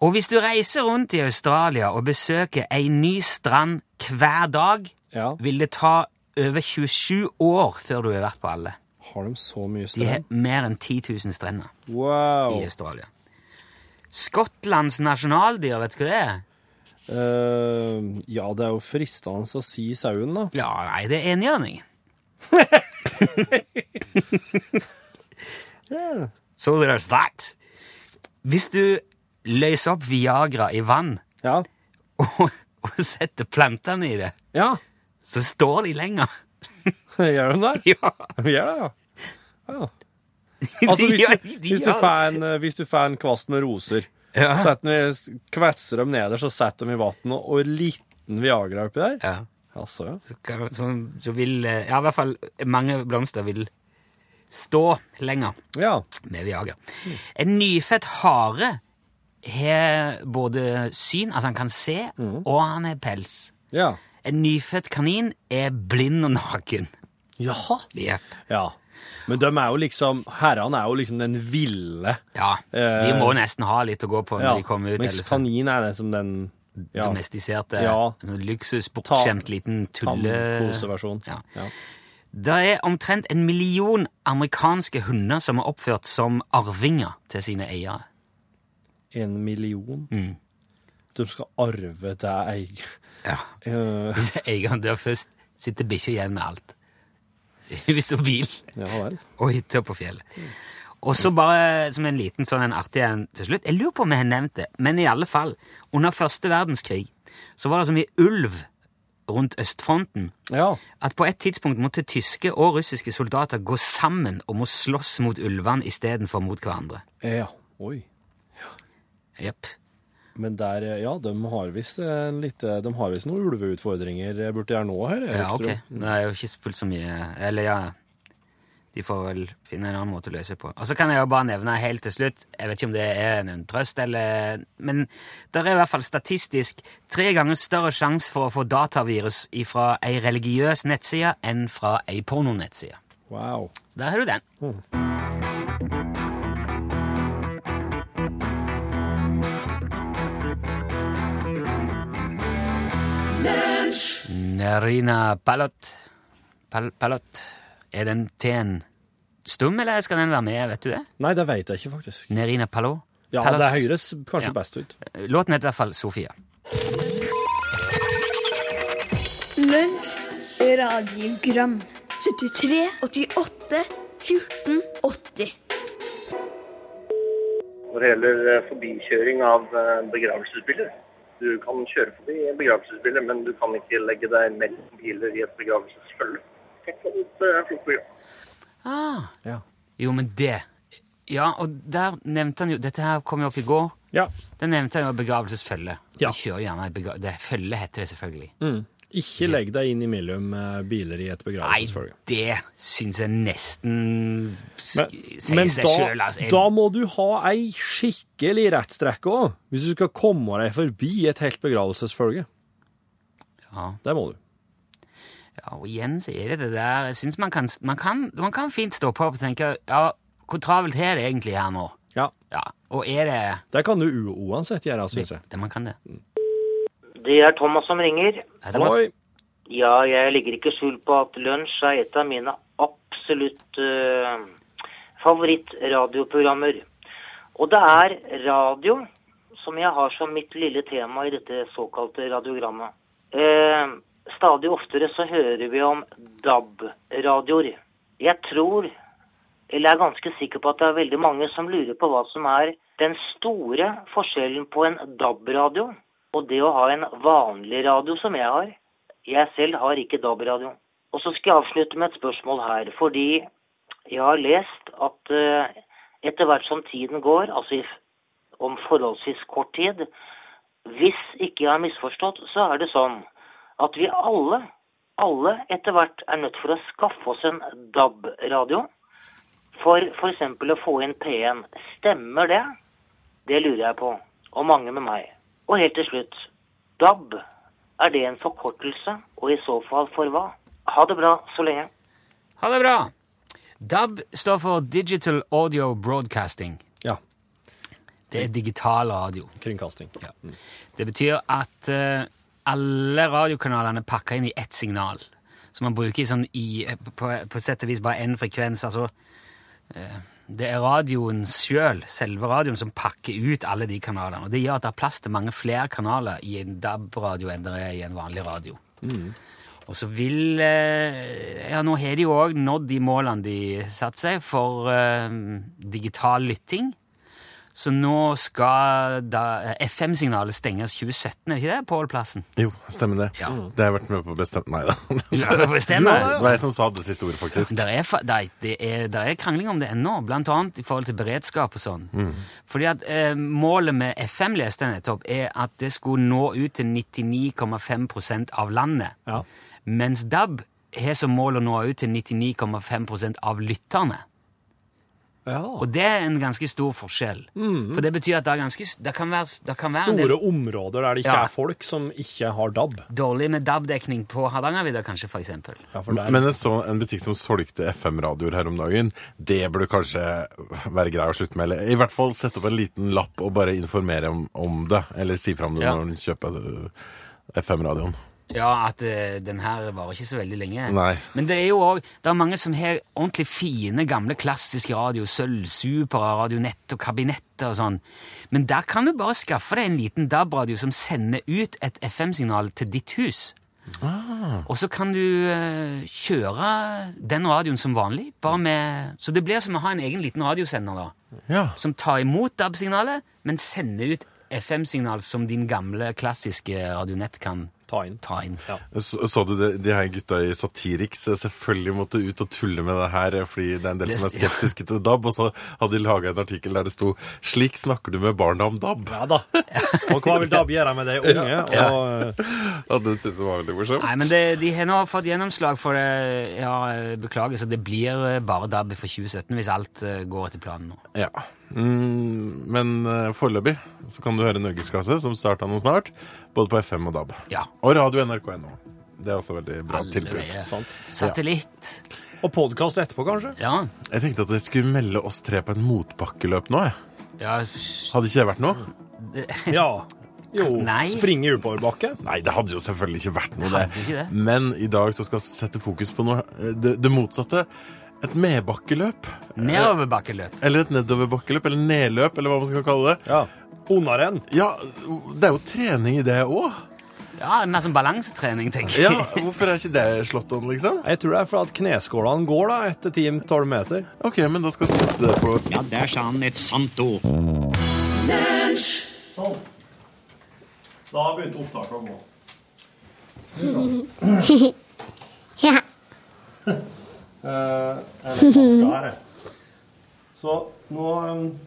Og hvis du reiser rundt i Australia og besøker ei ny strand hver dag, Ja. vil det ta over 27 år før du har vært på alle. Har de så mye De har mer enn 10 000 strender Wow. i Australia. Skottlands nasjonaldyr, vet du hva det er? Uh, ja, det er jo fristende å si sauen, da. Ja, nei, det er enhjørningen. So there's that. Hvis du løser opp Viagra i vann Ja. og, og setter plantene i det, Ja. så står de lenger. Gjør de det? Ja. Gjør det, ja. ja. Altså, hvis du, hvis, du får en, eh, hvis du får en kvast med roser, Ja. kvetser dem nederst og setter dem i vann, og, en liten Viagra oppi der Ja. Altså, ja. Så, så, så vil eh, Ja, i hvert fall mange blomster vil stå lenger Ja. med Viagra. En nyfødt hare har både syn, altså han kan se, og han har pels. Ja. En nyfødt kanin er blind og naken. Jaha. Yep. Ja. Men de er jo liksom Herrene er jo liksom den ville Ja, de Eh, må nesten ha litt å gå på når Ja. de kommer ut. Mens sånn kanin er det som den ja, domestiserte, Ja. en sånn luksus, bortskjemt liten tulle... tannkoseversjon. Ja. Ja. Det er omtrent en million amerikanske hunder som er oppført som arvinger til sine eiere. En million. Mm. De skal arve det eier... Ja. Eh, Hvis eieren dør først, sitter bikkja igjen med alt. Hus og bil ja vel. og hytter på fjellet. Og så bare som en liten sånn en artig en til slutt. Jeg lurer på om jeg har nevnt det, men i alle fall. Under første verdenskrig så var det så mye ulv rundt østfronten Ja. at på et tidspunkt måtte tyske og russiske soldater gå sammen om å slåss mot ulvene istedenfor mot hverandre. ja. Oi. Jepp. Men der, eh, ja, de har visst en lite De har visst noen ulveutfordringer borti gjøre nå her. jeg Ja, ok. Det er jo ikke fullt så mye Eller ja De får vel finne en annen måte å løse på. Og så kan jeg jo bare nevne helt til slutt, jeg vet ikke om det er en trøst eller Men det er i hvert fall statistisk tre ganger større sjanse for å få datavirus fra ei religiøs nettside enn fra ei pornonettside. Wow. Så der har du den. Nerina Palot Pal Palot. Er den T-en stum, eller skal den være med? Vet du det? Nei, det veit jeg ikke, faktisk. Nerina Palot? Ja, Palot. det høres kanskje Ja. best ut. Låten heter i hvert fall Sofia. Lunsj, radiogram 73, 88, 14, 80 Når det gjelder eh, forbikjøring av eh, begravelsesbiler. Du kan kjøre forbi begravelsesbiler, men du kan ikke legge deg mellom biler i et begravelsesfølge. Eh. Ah. Ja. Jo, men det Ja, og der nevnte han jo Dette her kom jo opp i går. Ja. Der nevnte han jo begravelsesfølge. Ja. De kjører gjerne et begra det Følge heter det selvfølgelig. Mm. Ikke legg deg inn imellom eh, biler i et begravelsesfølge. Nei, det syns jeg nesten Men, sier seg sjøl. Altså. Da må du ha ei skikkelig rettstrekke òg, hvis du skal komme deg forbi et helt begravelsesfølge. Ja. Det må du. Ja, og igjen så er det det der Jeg syns man kan, man, man kan fint stå på og tenke Ja, hvor travelt er det egentlig her nå? Ja, Ja, Og er det Det kan du uansett gjøre, syns jeg. det man kan det? Det er Thomas som ringer. Hei, det Oi. Ja, jeg legger ikke skjul på at lunsj er et av mine absolutt uh, favorittradioprogrammer. Og det er radio som jeg har som mitt lille tema i dette såkalte radiogrammet. Eh, stadig oftere så hører vi om DAB-radioer. Jeg tror, eller er ganske sikker på at det er veldig mange som lurer på hva som er den store forskjellen på en DAB-radio og det å ha en vanlig radio som jeg har. Jeg selv har ikke DAB-radio. Og så skal jeg avslutte med et spørsmål her, fordi jeg har lest at eh, etter hvert som tiden går, altså om forholdsvis kort tid, hvis ikke jeg har misforstått, så er det sånn at vi alle, alle etter hvert er nødt for å skaffe oss en DAB-radio for f.eks. å få inn P1. Stemmer det? Det lurer jeg på, og mange med meg. Og helt til slutt, DAB, er det en forkortelse, og i så fall for hva? Ha det bra så lenge. Ha det bra! DAB står for Digital Audio Broadcasting. Ja. Det er digital radio. Kringkasting. Ja. Det betyr at uh, alle radiokanalene pakker inn i ett signal. Så man bruker sånn i, på, på sett og vis bare én frekvens. Altså, eh, det er radioen sjøl, selve radioen, som pakker ut alle de kanalene. Og det gjør at det er plass til mange flere kanaler i en DAB-radio enn det er i en vanlig radio. Og så vil eh, Ja, nå har de jo òg nådd de målene de satte seg for uh, digital lytting. Så nå skal FM-signalet stenges 2017, er det ikke det, Pål Plassen? Jo, stemmer det. Ja. Det har jeg vært med på å bestemme Nei da. Det var jeg som sa det siste ordet, faktisk. Der er, der, det er, der er krangling om det ennå, blant annet i forhold til beredskap og sånn. Fordi at eh, Målet med FM leste jeg nettopp, er at det skulle nå ut til 99,5% av landet. Ja. Mens DAB har som mål å nå ut til 99,5% av lytterne. Ja. Og det er en ganske stor forskjell. For det betyr at det, er ganske, det kan være, det kan være en Store del områder der det ikke Ja. er folk som ikke har DAB. dårlig med DAB-dekning på Hardangervidda, kanskje, eksempel. Ja, for Men jeg så en butikk som solgte FM-radioer her om dagen. Det burde kanskje være grei å slutte med. Eller i hvert fall sette opp en liten lapp og bare informere om, om det. Eller si fra om det Ja. når du kjøper eh, FM-radioen. Ja, at uh, den her varer ikke så veldig lenge. Nei. Men det er jo også, det er mange som har ordentlig fine, gamle, klassiske radio, sølv, supera, radionett og kabinetter og sånn. Men der kan du bare skaffe deg en liten DAB-radio som sender ut et FM-signal til ditt hus. Ah. Og så kan du uh, kjøre den radioen som vanlig, bare med Så det blir som å ha en egen liten radiosender, da. Ja. Som tar imot DAB-signalet, men sender ut FM-signal som din gamle, klassiske radionett kan Ta inn. Ta inn. Så, så du det, de her gutta i Satiriks eh, selvfølgelig måtte ut og tulle med det her eh, fordi det er en del som er skeptiske til DAB, og så hadde de laga en artikkel der det sto 'Slik snakker du med barna om DAB'. Ja da. Og hva vil DAB gjøre med de unge? Og, eh, Ja, det syns jeg var veldig morsomt. Nei, men det, de har nå fått gjennomslag for det. Ja, beklager, så det blir eh, bare DAB for 2017 hvis alt går etter planen nå. Ja. Mm, men uh, foreløpig så kan du høre Norgesklasse, som starta nå snart, både på FM og DAB. Ja. Og radio nrk.no. Det er også veldig bra tilbud. Satellitt. Ja. Og podkast etterpå, kanskje? Ja. Jeg tenkte at jeg skulle melde oss tre på en motbakkeløp nå. Jeg. ja. Hadde ikke det vært noe? Ja. Jo. Nei. Springe utoverbakke? Nei, det hadde jo selvfølgelig ikke vært noe, Hadde ikke det. Men i dag så skal vi sette fokus på noe eh, det, det motsatte. Et medbakkeløp. Nedoverbakkeløp. Eller et nedoverbakkeløp, eller nedløp, eller hva man skal kalle det. Ja. Onaren. Ja, det er jo trening i det òg. Ja, mer som balansetrening, tenker jeg. Ja, hvorfor er ikke det slått om, liksom? Jeg tror det er fordi kneskålene går da etter 10-12 meter. Ok, men da skal vi teste det på Ja, der sa han et sant ord. Sånn. Da begynte opptaket å gå. Ja. Eh, eller her. Så nå um,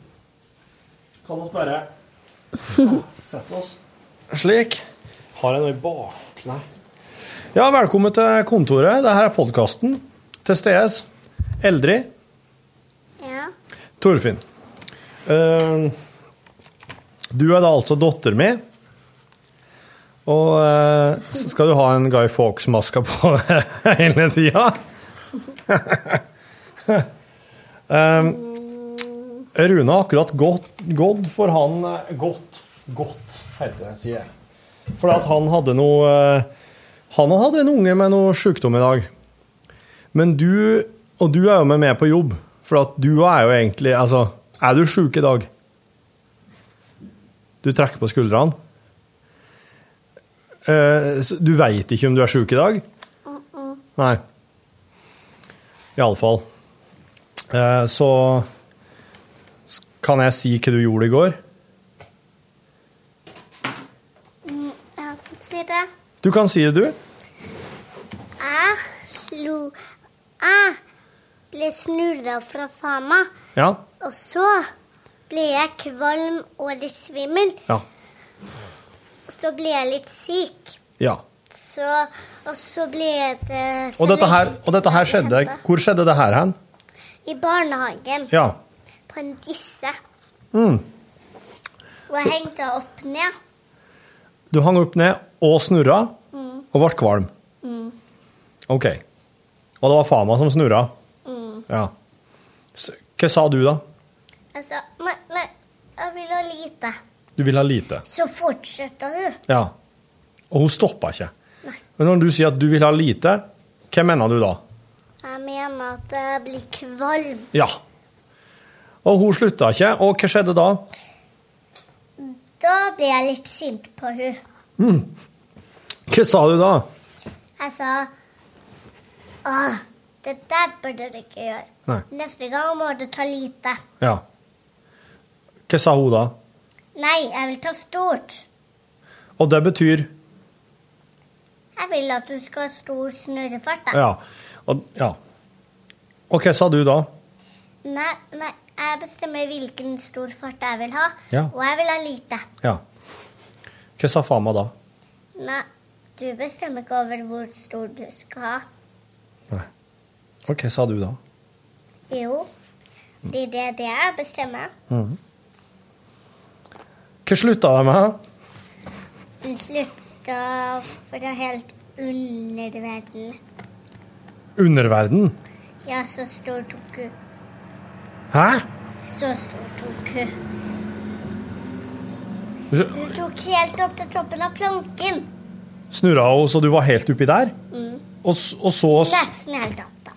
kan vi bare sette oss slik. Har jeg noe i bak... Nei. Ja, velkommen til kontoret. Dette er podkasten. Til stedes Eldrid, Ja. Torfinn. Uh, du er da altså datter mi. Og uh, skal du ha en Guy Fawkes-maske på hele tida. Um, Rune har akkurat gått, gått for han eh, Gått. Gått, heter det, sier jeg. For at han hadde noe eh, Han hadde en unge med noe sykdom i dag. Men du Og du er jo med meg på jobb, for at du er jo egentlig Altså, er du sjuk i dag? Du trekker på skuldrene. Uh, du veit ikke om du er sjuk i dag? Nei. Iallfall. Uh, så kan jeg si hva du gjorde i går? Jeg kan si det. Du kan si det, du. Jeg slo Jeg ble snurra fra fama. Ja. og så ble jeg kvalm og litt svimmel. Ja. Og så ble jeg litt syk. ja. Så, og så ble det så Og dette her, og dette her skjedde. Hvor skjedde det her hen? I barnehagen. Ja. På en disse. Mm. Og jeg hengte opp ned. Du hang opp ned og snurra, og ble kvalm. OK. Og det var fama som snurra? Ja. S- Hva sa du, da? Jeg sa nei, nei, jeg vil ha lite. Du vil ha lite? Så fortsatte hun. Ja. Og hun stoppa ikke. Men når du sier at du vil ha lite, hva mener du da? Jeg mener at jeg blir kvalm. Ja. Og hun slutta ikke, og hva skjedde da? Da ble jeg litt sint på hun. Hva sa du da? Jeg sa Å, det der burde du ikke gjøre. Nei. Neste gang må du ta lite. Ja. Hva sa hun da? Nei, jeg vil ta stort. Og det betyr Jeg vil at du skal ha stor snurrefart. da. Ja. Og, ja. og hva sa du da? Nei, nei, jeg bestemmer hvilken stor fart jeg vil ha, Ja. og jeg vil ha lite. Ja. Hva sa fama da? Nei, du bestemmer ikke over hvor stor du skal ha. Nei. Og hva sa du da? Jo, det er det, det jeg bestemmer. Hva slutta du med? Hun slutta fra helt underverden. Underverden? Ja, så stor tok hun. Hæ? Så stor tok hun. Hun tok helt opp til toppen av planken. Snurra hun så du var helt oppi der? Og, og så Nesten helt opp, da.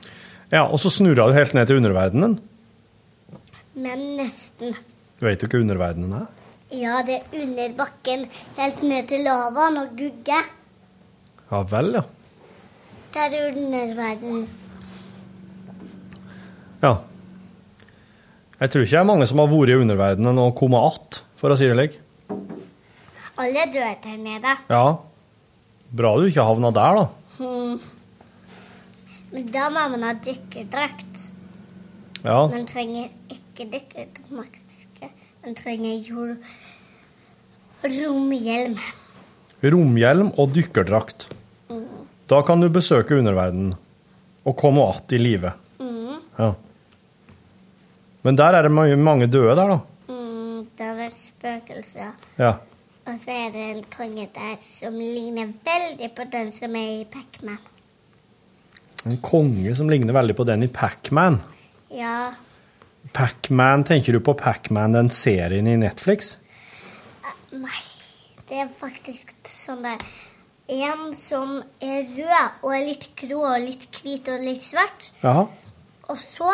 Ja, og så snurra du helt ned til underverdenen? Men nesten. Du Vet jo ikke underverdenen er? Ja, det er under bakken, helt ned til lavaen og gugge. Ja vel, ja. Det er underverden. Ja. Jeg tror ikke det er mange som har vært i underverdenen og kommet att, for å si det slik. Alle dør der nede. Ja. Bra du ikke havna der, da. Hmm. Men da må man ha dykkerdrakt. Ja. Man trenger ikke dykkermaske. Man trenger jo romhjelm. Romhjelm og dykkerdrakt. Da kan du besøke underverdenen og komme att i live. Mm. Ja. Men der er det mange døde der, da. Mm, der er spøkelser. Ja. Og så er det en konge der som ligner veldig på den som er i Pac-Man. En konge som ligner veldig på den i Pac-Man. Ja, Pac-Man, tenker du på Pac-Man, den serien i Netflix? Nei, det er faktisk sånn der En som er rød og er litt grå og litt hvit og litt svart. Jaha. Og så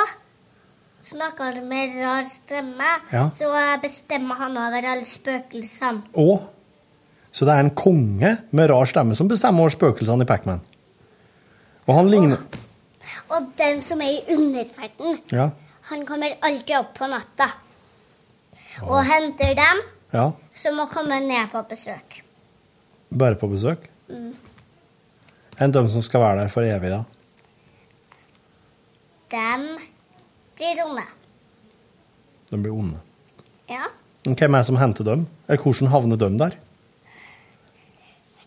snakker han med rar stemme. Ja. Så bestemmer han over alle spøkelsene. Å. Så det er en konge med rar stemme som bestemmer over spøkelsene i Pac-Man. Og han ligner Og den som er i underverden, Ja. han kommer alltid opp på natta. Og henter dem ja. som må komme ned på besøk. Bare på besøk? Mm. Enn de som skal være der for evig, da? Dem blir onde. De blir onde. Ja. Hvem er det som henter dem? Eller hvordan havner de der?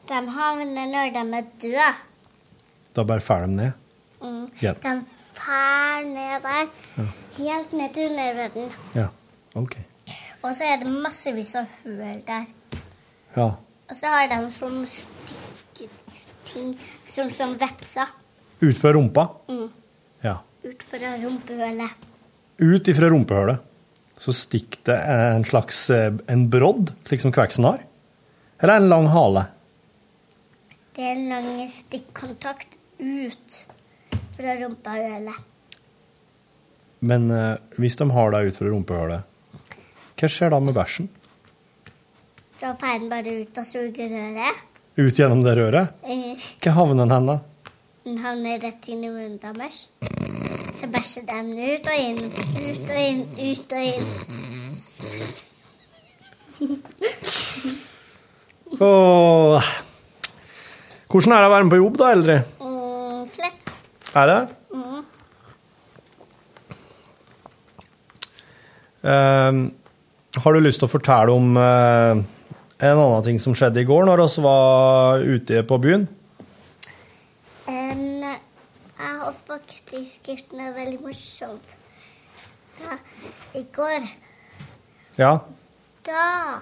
De havner når de er døde. Da bare fær de ned? Mm. Ja. De fær ned der, Ja. helt ned til underverdenen. Ja. OK. Og så er det massevis av hull der. Ja. Og så har de sånn stikketing som, som vepser Ut fra rumpa? mm. Ja. ut fra rumpehullet. Ut ifra rumpehullet så stikker det en slags eh, en brodd, slik som kveksen har? Eller en lang hale? Det er en lang stikkontakt ut fra rumpehullet. Men eh, hvis de har det ut fra rumpehullet, hva skjer da med bæsjen? Så får den bare ut og suger røret. Ut gjennom det røret? Eh, Hva havner den hen, da? Den havner rett inn i munnen deres. Så bæsjer den ut og inn, ut og inn, ut og inn. Åh. Hvordan er det å være med på jobb, da, Eldrid? Mm, slett. Er det? Mm. Eh, har du lyst til å fortelle om eh, en annen ting som skjedde i går, når vi var ute på byen? Um, jeg har faktisk gjort noe veldig morsomt. Da, I går, Ja. da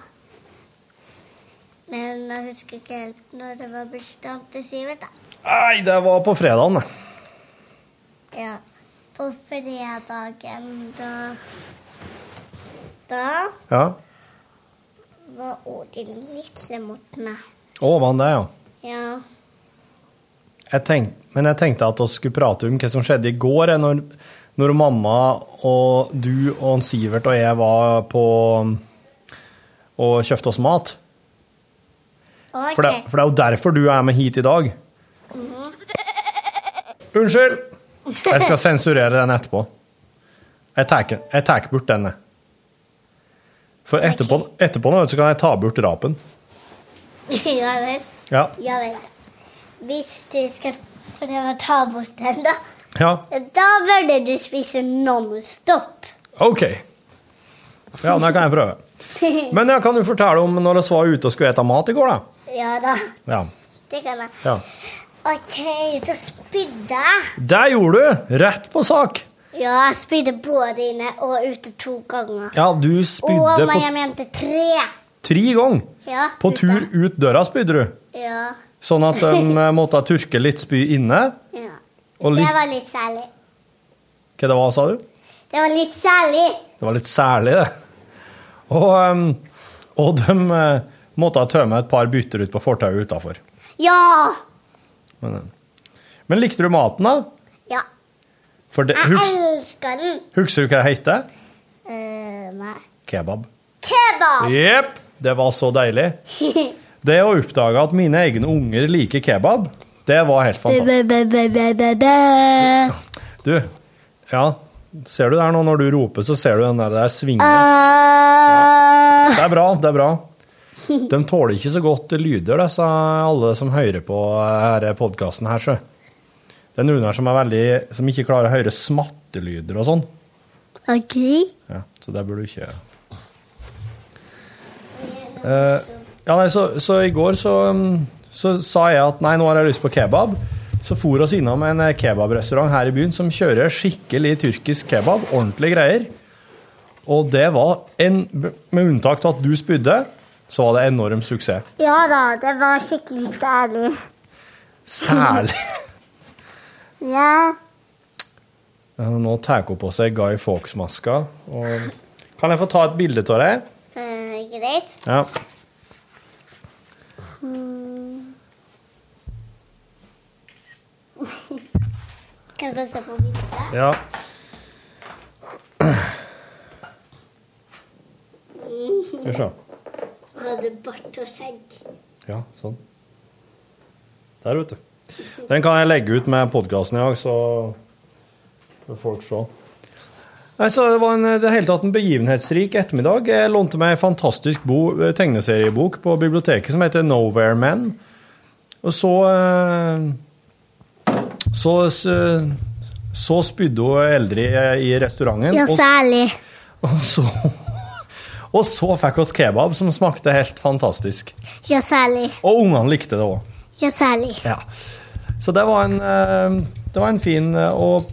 Men jeg husker ikke helt når det var bursdagen til Sivert, da. Nei, det var på fredagen. det. Ja. På fredagen, da Da Ja. var Odin slem mot meg. Å, var han det, ja? Ja. Jeg tenk, men jeg tenkte at vi skulle prate om hva som skjedde i går, eh, når, når mamma og du og Sivert og jeg var på og kjøpte oss mat. Okay. For, det, for det er jo derfor du er med hit i dag. Unnskyld! Jeg skal sensurere den etterpå. Jeg tar bort den. For etterpå, etterpå nå, så kan jeg ta bort rapen. ja vel. Ja. Ja vel. Hvis du skal prøve å ta bort den, da, ja. da burde du spise Nonstop. OK. Ja, det kan jeg prøve. Men jeg kan jo fortelle om når vi var ute og skulle spise mat i går, da. Ja da, Ja. det kan jeg. ja. OK, så spydde jeg. Det gjorde du! Rett på sak. Ja, jeg spydde både inne og ute to ganger. Ja, du spydde på jeg mente tre. tre ganger. Ja, På ute. tur ut døra spydde du. Ja. Sånn at de eh, måtte tørke litt spy inne. ja. Og Det var litt særlig. Hva det var, sa du? Det var litt særlig. Det var litt særlig, det. Og, og de eh, måtte tømme et par bytter ut på fortauet utafor. Ja. Men, eh, men likte du maten, da? Ja. Det, Jeg elsker den. husker du hva det heter? Uh, nei. Kebab. Kebab! Jepp! Det var så deilig. Det å oppdage at mine egne unger liker kebab, det var helt fantastisk. Du, ja, ser du der nå, når du roper, så ser du den der, der svingen. Ja. Det er bra, det er bra. De tåler ikke så godt lyder, disse, alle som hører på denne podkasten her, så. Det er noen her som, er veldig, som ikke klarer å høre smattelyder og sånn. OK. Ja, så det burde du ikke uh, Ja, nei, så, så i går så, um, så sa jeg at nei, nå har jeg lyst på kebab. Så for oss innom en eh, kebabrestaurant her i byen som kjører skikkelig tyrkisk kebab. Ordentlige greier. Og det var en Med unntak av at du spydde, så var det enorm suksess. Ja da, det var skikkelig deilig. Særlig Ja. Ja, Nå tar hun på seg Guy Fawkes-maska. og- Kan jeg få ta et bilde av deg? Eh, greit. Ja. Mm. Kan du se på bildet? ja. Skal vi se. Hadde bart og skjegg. Ja, sånn. Der, vet du. Den kan jeg legge ut med podkasten i dag, så får folk se. Altså, Det var en, det hele tatt en begivenhetsrik ettermiddag. Jeg lånte meg en fantastisk bo, tegneseriebok på biblioteket som heter Nowhere Men. Og så eh, Så, så, så spydde hun eldre i, i restauranten. Ja, særlig. og så, og så fikk vi kebab, som smakte helt fantastisk. Ja, særlig. Og ungene likte det òg. Ja, særlig. Ja. Så det var en, eh, det var en fin eh, Og,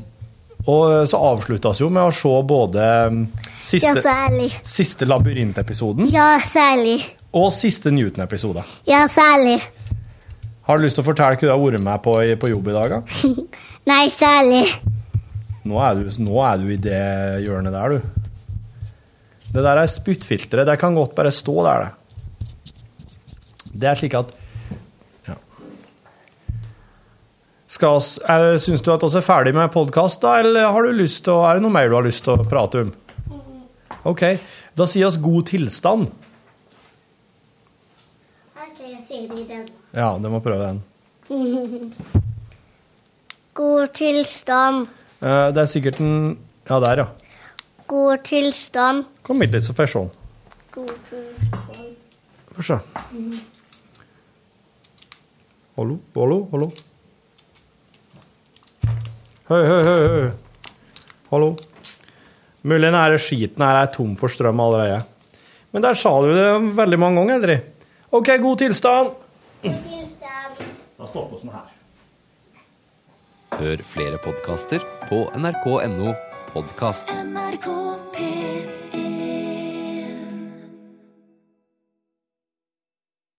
og så avsluttes jo med å se både siste, Ja, siste, særlig. siste labyrintepisoden Ja, særlig. og siste Newton-episode. Ja, særlig. Har du lyst til å fortelle hva du har vært med på, i- på jobb i dag? Da? Nei, særlig. Nå er, du, nå er du i det hjørnet der, du. Det der er spyttfilteret. Det kan godt bare stå der, det. Det er slik at ja. Skal er, Syns du at vi er ferdig med podkast, da, eller har du lyst til, er det noe mer du har lyst til å prate om? OK. Da sier oss god tilstand. Ok, jeg sier det i den. Ja, du må prøve den. God tilstand. Eh, Det er sikkert en Ja, der, ja. God tilstand. Kom hit litt, så får jeg se. God tilstand. Få se. Hallo, hallo, hallo. Høy, høy, høy, høy. Hallo. Mulig denne skiten her er tom for strøm allerede. Men der sa du det veldig mange ganger, Eldrid. OK, god tilstand. God tilstand. Da stopper vi sånn her. Hør flere podkaster på nrk.no podkast. NRK P3